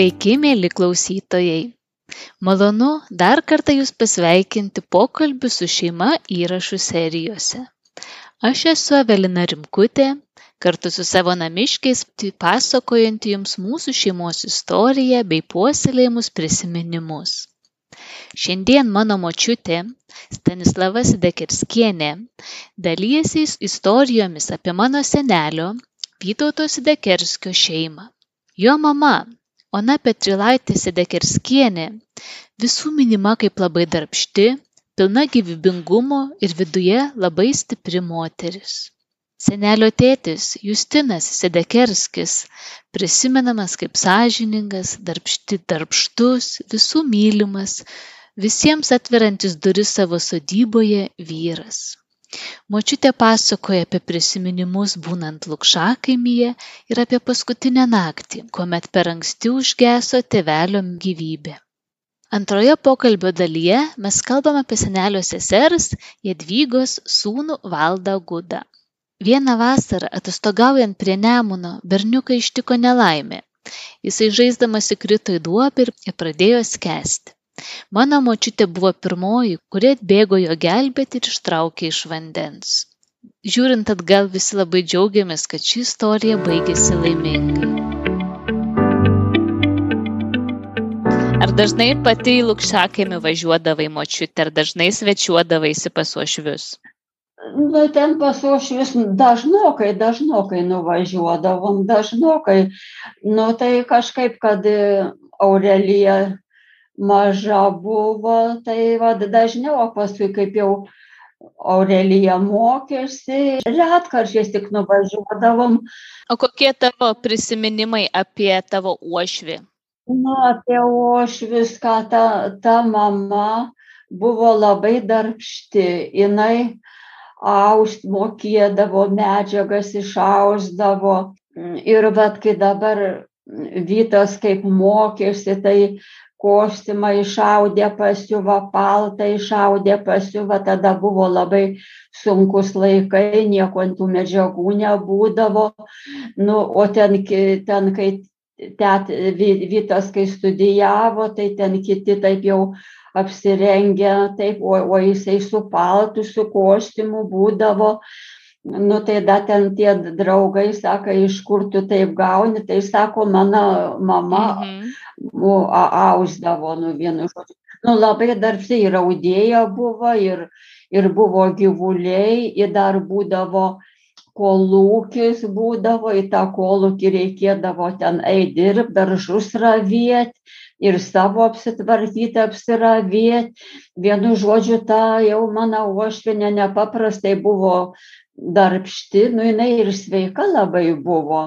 Sveiki, mėly klausytojai. Malonu dar kartą Jūs pasveikinti pokalbių su šeima įrašų serijose. Aš esu Evelina Rimkutė, kartu su savo namiškiais pasakojanti Jums mūsų šeimos istoriją bei puoselėjimus prisiminimus. Šiandien mano močiutė Stanislava Sidekerskienė dalyjasi istorijomis apie mano senelio Vytauto Sidekerskio šeimą. Jo mama ona petrilaitė sidekerskienė visų minima kaip labai darbšti pilna gyvybingumo ir viduje labai stipri moteris. Senelio tėtis justinas sidekerskis prisimenamas kaip sąžiningas darbšti darbštus visų mylimas visiems atveriantis duris savo sodyboje vyras močiutė pasakoja apie prisiminimus būnant lukšakaimyje ir apie paskutinę naktį kuomet per anksti užgeso tėvelio gyvybė. Antroje pokalbio dalyje mes kalbame apie senelio sesers jadvygos sūnų valdą gudą. Vieną vasarą atostogaujant prie nemuno berniuką ištiko nelaimė. Jisai žaisdamas įkrito į duobę ir pradėjo skęsti mano močiutė buvo pirmoji kuri atbėgo jo gelbėti ir ištraukė iš vandens. Žiūrint atgal visi labai džiaugiamės kad ši istorija baigėsi laimingai. Ar dažnai pati į lukšakaimį važiuodavai močiutė ar dažnai svečiuodavaisi pas uošvius? Nu, ten pas uošvius dažnokai, dažnokai nuvažiuodavom, dažnokai. Nu, tai kažkaip, kad Aurelija maža buvo tai vat dažniau o paskui kaip jau Aurelija mokėsi, retkarčiais tik nuvažiuodavom. O kokie tavo prisiminimai apie tavo uošvį? Nu, apie uošvis, ką ta, ta mama buvo labai darbšti. Jis aust mokėdavo, medžiagas išausdavo. Ir bet kai dabar Vytas kaip mokėsi, tai kostiumą išaudė pasiuva paltą išaudė pasiuva tada buvo labai sunkūs laikai nieko ant tų medžiagų nebūdavo nu o ten ten kai tet vytas kai studijavo tai ten kiti taip jau apsirengę taip o o jisai su paltu su kostiumu būdavo nu tai da ten tie draugai sako iš kur tu taip gauni tai sako mano mama mhm. Nu, ausdavo nu vienu žodžiu nu labai darbšti ir audėja buvo ir ir buvo gyvuliai ir dar būdavo kolūkis būdavo į tą kolūkį reikėdavo ten eit dirbt daržus ravėt ir savo apsitvarkyt apsiravėt vienu žodžiu ta jau mano uošvienė nepaprastai buvo darbšti, nu jinai ir sveika labai buvo.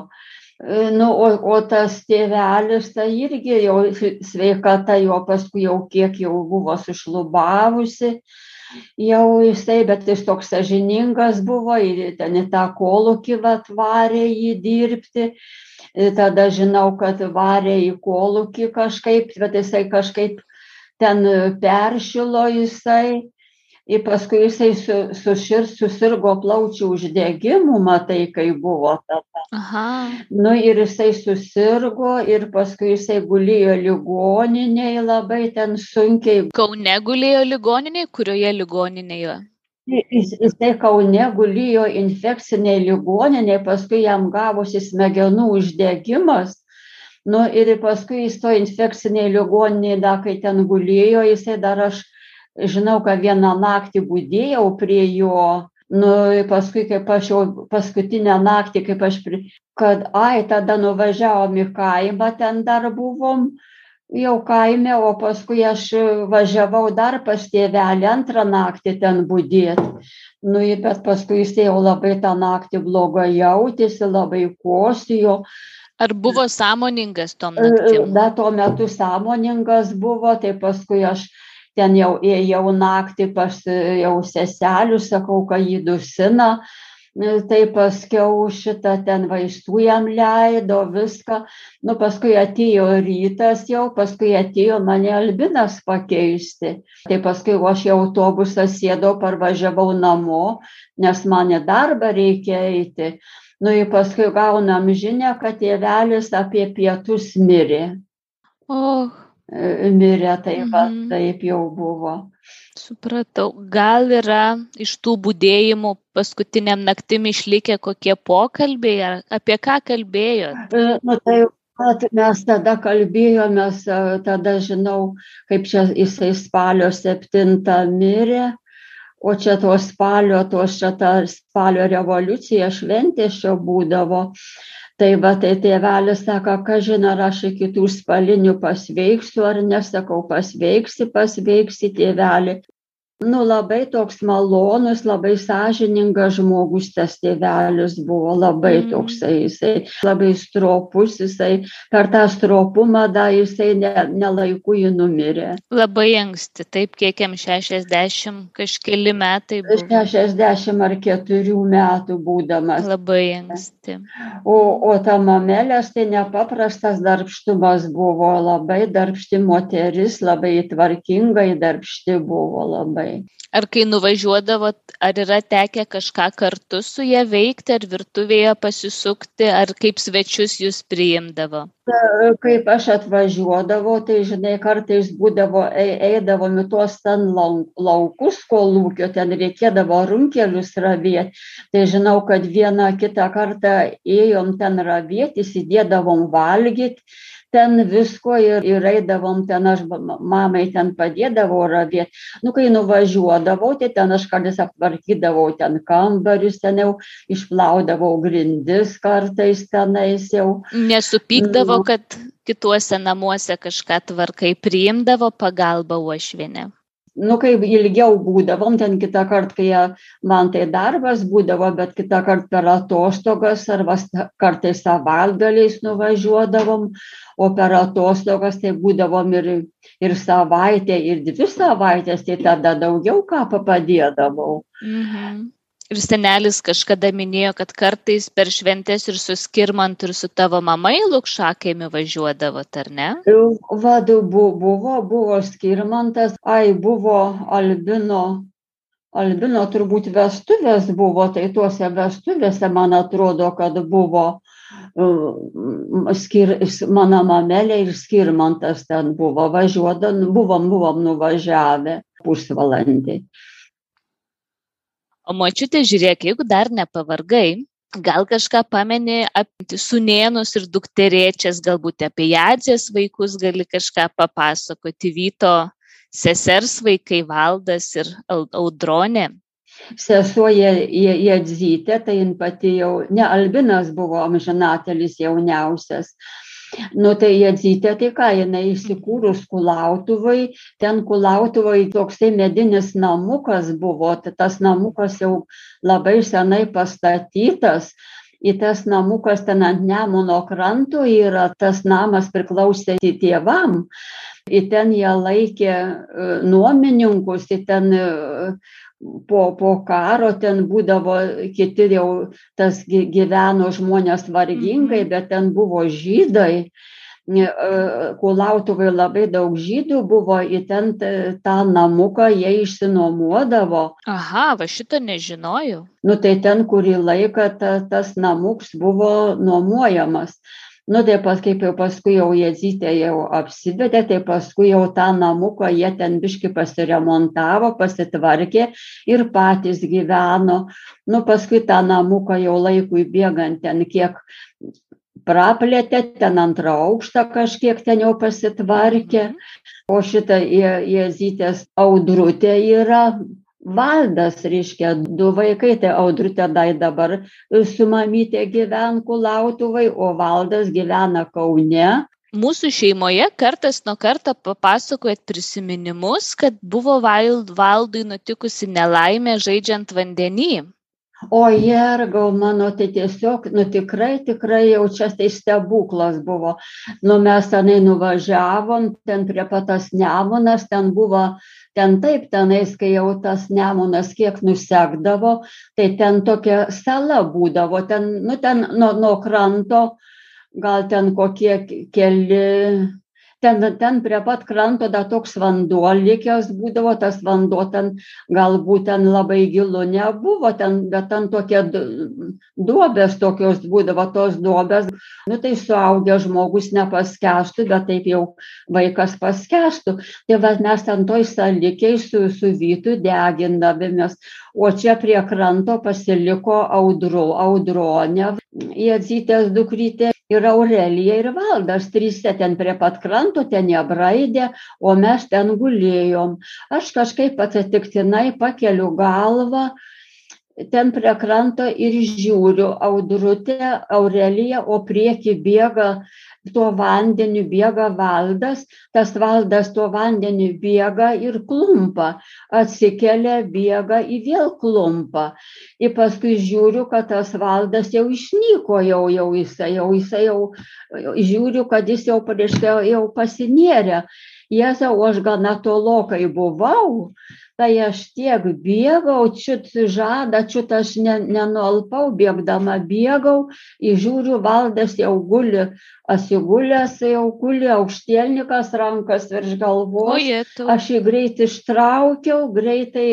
E, nu, o, o tas tėvelis, tai irgi jau sveikata jo paskui jau kiek jau buvo sušlubavusi, jau jisai, bet jis toks sažiningas buvo, ir ten į tą kolūkį atvarė jį dirbti. Ir e, tada žinau, kad varė į kolūkį kažkaip, bet jisai kažkaip ten peršilo jisai ir paskui jisai su, sušir, susirgo plaučių uždegimu, matai, kai buvo tada. Aha. Nu ir jisai susirgo ir paskui jisai gulėjo ligoninėje labai ten sunkiai. Kaune gulėjo ligoninėje, kurioje ligoninėje? Jis, jisai Kaune gulėjo infekciniai ligoniniai, paskui jam gavosi smegenų uždegimas. Nu ir paskui jis to infekciniai ligoniniai, da, kai ten gulėjo, jisai dar aš žinau, kad vieną naktį būdėjau prie jo, nu, paskui, kaip aš jau paskutinę naktį, kaip aš, pri... kad, ai, tada nuvažiavom į kaimą, ten dar buvom, jau kaime, o paskui aš važiavau dar pas tėvelį antrą naktį ten būdėti. Nu, bet paskui jis jau labai tą naktį blogai jautėsi, labai kosijo. Ar buvo sąmoningas tom naktim? Da, tuo metu sąmoningas buvo, tai paskui aš ten jau ėjau naktį pas jau seselių, sakau, kad jį dusina, tai paskiau šitą ten vaistų jam leido, viską. Nu, paskui atėjo rytas jau, paskui atėjo mane albinas pakeisti. Tai paskui aš jau autobusą sėdau, parvažiavau namo, nes man į darbą reikia eiti. Nu, ir paskui gaunam žinę, kad tėvelis apie pietus mirė. O, mirė, tai va, Mhm. taip jau buvo. supratau. Gal yra iš tų būdėjimų paskutiniam naktim išlikę kokie pokalbiai, ar apie ką kalbėjot? E, Nu, tai vat mes tada kalbėjomės, e, tada žinau, kaip čia jisai spalio 7 mirė, o čia to spalio, tos čia ta spalio revoliucija šventės čia būdavo. Tai va, tai tėvelis sako, ką žinai, ar aš iki tų spalinių pasveiksiu ar nesakau, pasveiksi, pasveiksi tėvelį. Nu, labai toks malonus, labai sąžiningas žmogus tas tėvelis buvo, labai Mm. toksai, jisai labai stropus, jisai per tą stropumą dar jisai ne, nelaiku jį numirė. Labai anksti, taip kiek jam 60 kažkeli metai buvo. 60 ar 4 metų būdamas. Labai anksti. O, o ta mamelės tai nepaprastas darbštumas buvo, labai darbšti moteris, labai tvarkingai darbšti buvo labai. Ar kai nuvažiuodavot, ar yra tekę kažką kartu su ją veikti, ar virtuvėje pasisukti, ar kaip svečius jūs priimdavo? Kaip aš atvažiuodavau, tai žinai, kartais būdavo, ei- eidavom į tuos ten lau- laukus kolūkio, ten reikėdavo runkelius ravėti. Tai žinau, kad vieną kitą kartą ėjom ten ravėti, įsidėdavom valgyti, ten visko ir, ir eidavom ten, aš ma- mamai ten padėdavau ravėti. Nu, kai nuvažiuodavau, tai ten aš kartais aptvarkydavau ten kambarius, ten jau išplaudavau grindis kartais tenais jau. Nesupykdavo, Nu. kad kituose namuose kažką tvarkai priimdavo pagalbą uošvienę. Nu, kai ilgiau būdavom, ten kitą kartą, kai man tai darbas būdavo, bet kitą kartą per atostogas arba kartais savaitgaliais nuvažiuodavom, o per atostogas tai būdavom ir, ir savaitę, ir dvi savaitės, tai tada daugiau ką padėdavau. Mhm. Ir senelis kažkada minėjo, kad kartais per šventės ir su skirmantu ir su tavo mamai lukšakėmi važiuodavot, ar ne? Vadu buvo, buvo skirmantas, ai buvo Albino. Albino turbūt vestuvės buvo, tai tuose vestuvėse man atrodo, kad buvo skir, mano mamelė ir skirmantas ten buvo, važiuodam, buvom, buvom nuvažiavę pusvalandį. O močiutė, žiūrėk, jeigu dar nepavargai, gal kažką pameni apie sunėnus ir dukterėčias, galbūt apie jadzės vaikus gali kažką papasakoti, Vyto sesers vaikai Valdas ir Au- Audronė. Sesuo Jedzytė, tai jin pati jau, ne Albinas buvo amžinatelis jauniausias. Nu tai Jedzytė, tai ką, jinai įsikūrus Kulautuvai, ten Kulautuvai toksai medinis namukas buvo, tai tas namukas jau labai senai pastatytas. Į tas namukas ten ant Nemuno kranto yra, tas namas priklausė tėvam. Į ten jie laikė e, nuomininkus, į ten e, po, po karo ten būdavo kiti jau tas gy- gyveno žmonės vargingai, Mhm. bet ten buvo žydai. E, Kulautuvai labai daug žydų buvo, į ten tą namuką jie išsinuomodavo. Aha, va šito nežinojau. Nu tai ten kurį laiką ta, tas namuks buvo nuomojamas. Nu tai pas, kaip jau paskui jau Jezytė jau apsivedė, tai paskui jau tą namuką jie ten biški pasiremontavo, pasitvarkė ir patys gyveno. Nu paskui tą namuką jau laikui bėgant ten kiek praplėtė, ten antrą aukštą kažkiek ten jau pasitvarkė. O šitą Je- Jezytės audrutė yra valdas, reiškia, du vaikai, tai audrutė dai dabar su mamytė gyven kulautuvai, o valdas gyvena Kaune. Mūsų šeimoje kartas nuo karto papasakojat prisiminimus, kad buvo Val- valdui nutikusi nelaimė žaidžiant vandenį. O jergau mano, tai tiesiog, nu tikrai, tikrai jau čia tai stebuklas buvo. Nu mes tenai nuvažiavom, ten prie patas nemonas, ten buvo, ten taip tenais, kai jau tas nemonas kiek nusekdavo, tai ten tokia sala būdavo, ten, nu ten nuo, nuo kranto, gal ten kokie keli, ten ten prie pat kranto dar toks vanduo likęs būdavo tas vanduo ten galbūt ten labai gilu nebuvo ten bet ten tokie duobės tokios būdavo tos duobės nu tai suaugęs žmogus nepaskęstų bet taip jau vaikas paskęstų. Tai vat mes ten toj salikėj su su vytu degindavomės o čia prie kranto pasiliko audro audronė jadzytės dukrytė ir aurelija ir valdas trise ten prie pat kranto ten jie braidė o mes ten gulėjom. Aš kažkaip atsitiktinai pakeliu galvą ten prie kranto ir žiūriu audrutė aurelija o prieky bėga tuo vandeniu bėga valdas tas valdas tuo vandeniu bėga ir klumpa atsikelia bėga į vėl klumpa. Ir paskui žiūriu kad tas valdas jau išnyko jau jau jisai jau jisai jau žiūriu kad jis jau reiškia jau pasinėrė. Jėzau aš gana tolokai buvau tai aš tiek bėgau čiut žadą čiut aš ne nenualpau bėgdama bėgau ir žiūriu valdas jau guli atsigulęs jau guli aukštielninkas rankas virš galvos. Aš jį greit ištraukiau greitai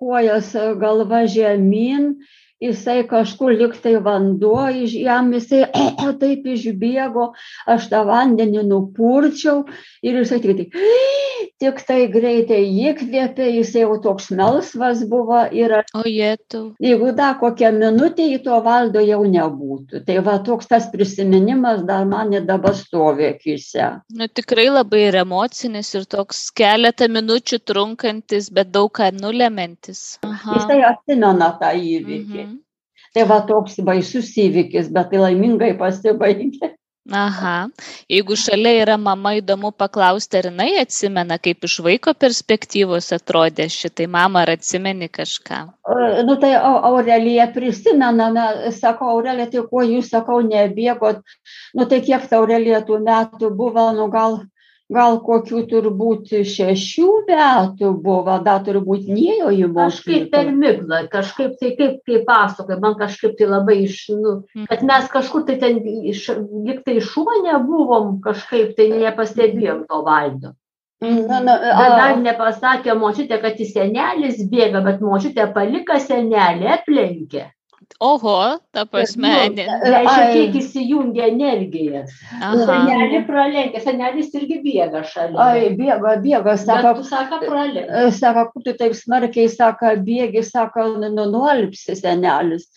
kojas galva žemyn jisai kažkur lyg tai vanduo jam jisai taip išbėgo aš tą vandenį nupurčiau ir jisai tik tai tik tai greitai įkvėpė jisai jau toks melsvas buvo ir aš o jetau jeigu dar kokią minutę į to valdo jau nebūtų. Tai va toks tas prisiminimas dar man dabar stovi akyse. Nu tikrai labai ir emocinis ir toks keletą minučių trunkantis bet daug ką nulemiantis. Jisai atsimena tą įvykį tai va toks baisus įvykis bet tai laimingai pasibaigė. Aha. Jeigu šalia yra mama įdomu paklausti ar jinai atsimena kaip iš vaiko perspektyvos atrodė šitai mama ar atsimeni kažką? Nu tai aurelija prisimena na sako aurelija tai kuo jūs sakau nebėgot? Nu tai kiek ta aurelija tų metų buvo nu gal gal kokių turbūt šešių metų buvo dar turbūt nėjo į kažkaip per miglą kažkaip tai kaip kaip pasakoja man kažkaip tai labai iš nu kad mes kažkur tai ten iš lyg tai šone buvom kažkaip tai nepastebėjom to valdo Na, na, bet dar nepasakė močiutė, kad jis senelis bėga, bet močiutė palika senelį, aplenkė. Oho, ta prasme. Nu, reiškia, kiek įsijungia energijas. Senelį pralenkė, senelis irgi bėga šalia. Ai, bėga, bėga, sako. Sako, pralenkė. E, sako, kur tu taip smarkiai, sako, bėgi, sako, nu, nu, nuolpsi senelis.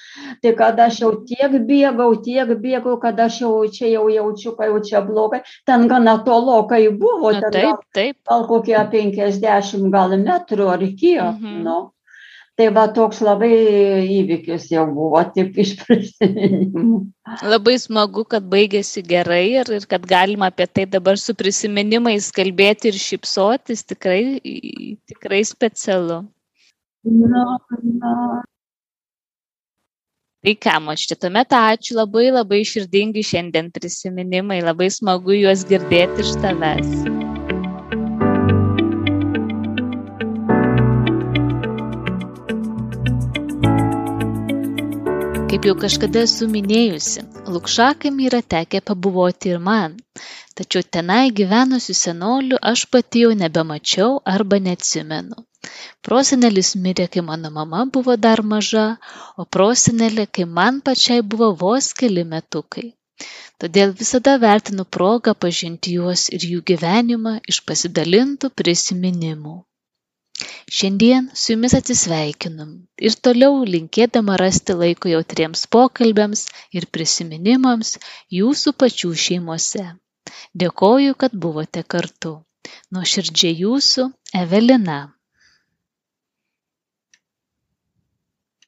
Tai kada aš jau tiek bėgau, tiek bėgau, kad aš jau čia jau jaučiu, kad jau čia blogai. Ten gana tolokai buvo. Na, taip, gal, taip. Gal kokie 50 gal metrų ar kiek. Mhm. Nu tai va toks labai įvykis jau buvo tik iš prisiminimų labai smagu kad baigėsi gerai ir, ir kad galima apie tai dabar su prisiminimais kalbėti ir šypsotis tikrai tikrai specialu na, na. Tai ką, močiutė, tuomet ačiū labai labai širdingi šiandien prisiminimai, labai smagu juos girdėti iš tavęs. Kaip jau kažkada esu minėjusi, lukšakam yra tekę pabuvoti ir man, tačiau tenai gyvenusių senolių aš pati jau nebemačiau arba neatsimenu. Prosenelis mirė, kai mano mama buvo dar maža, o prosenelė, kai man pačiai buvo vos keli metukai. Todėl visada vertinu progą pažinti juos ir jų gyvenimą iš pasidalintų prisiminimų. Šiandien su jumis atsisveikinu ir toliau linkėdama rasti laiko jautriems pokalbiams ir prisiminimams jūsų pačių šeimose. Dėkoju, kad buvote kartu. Nuoširdžiai jūsų Evelina.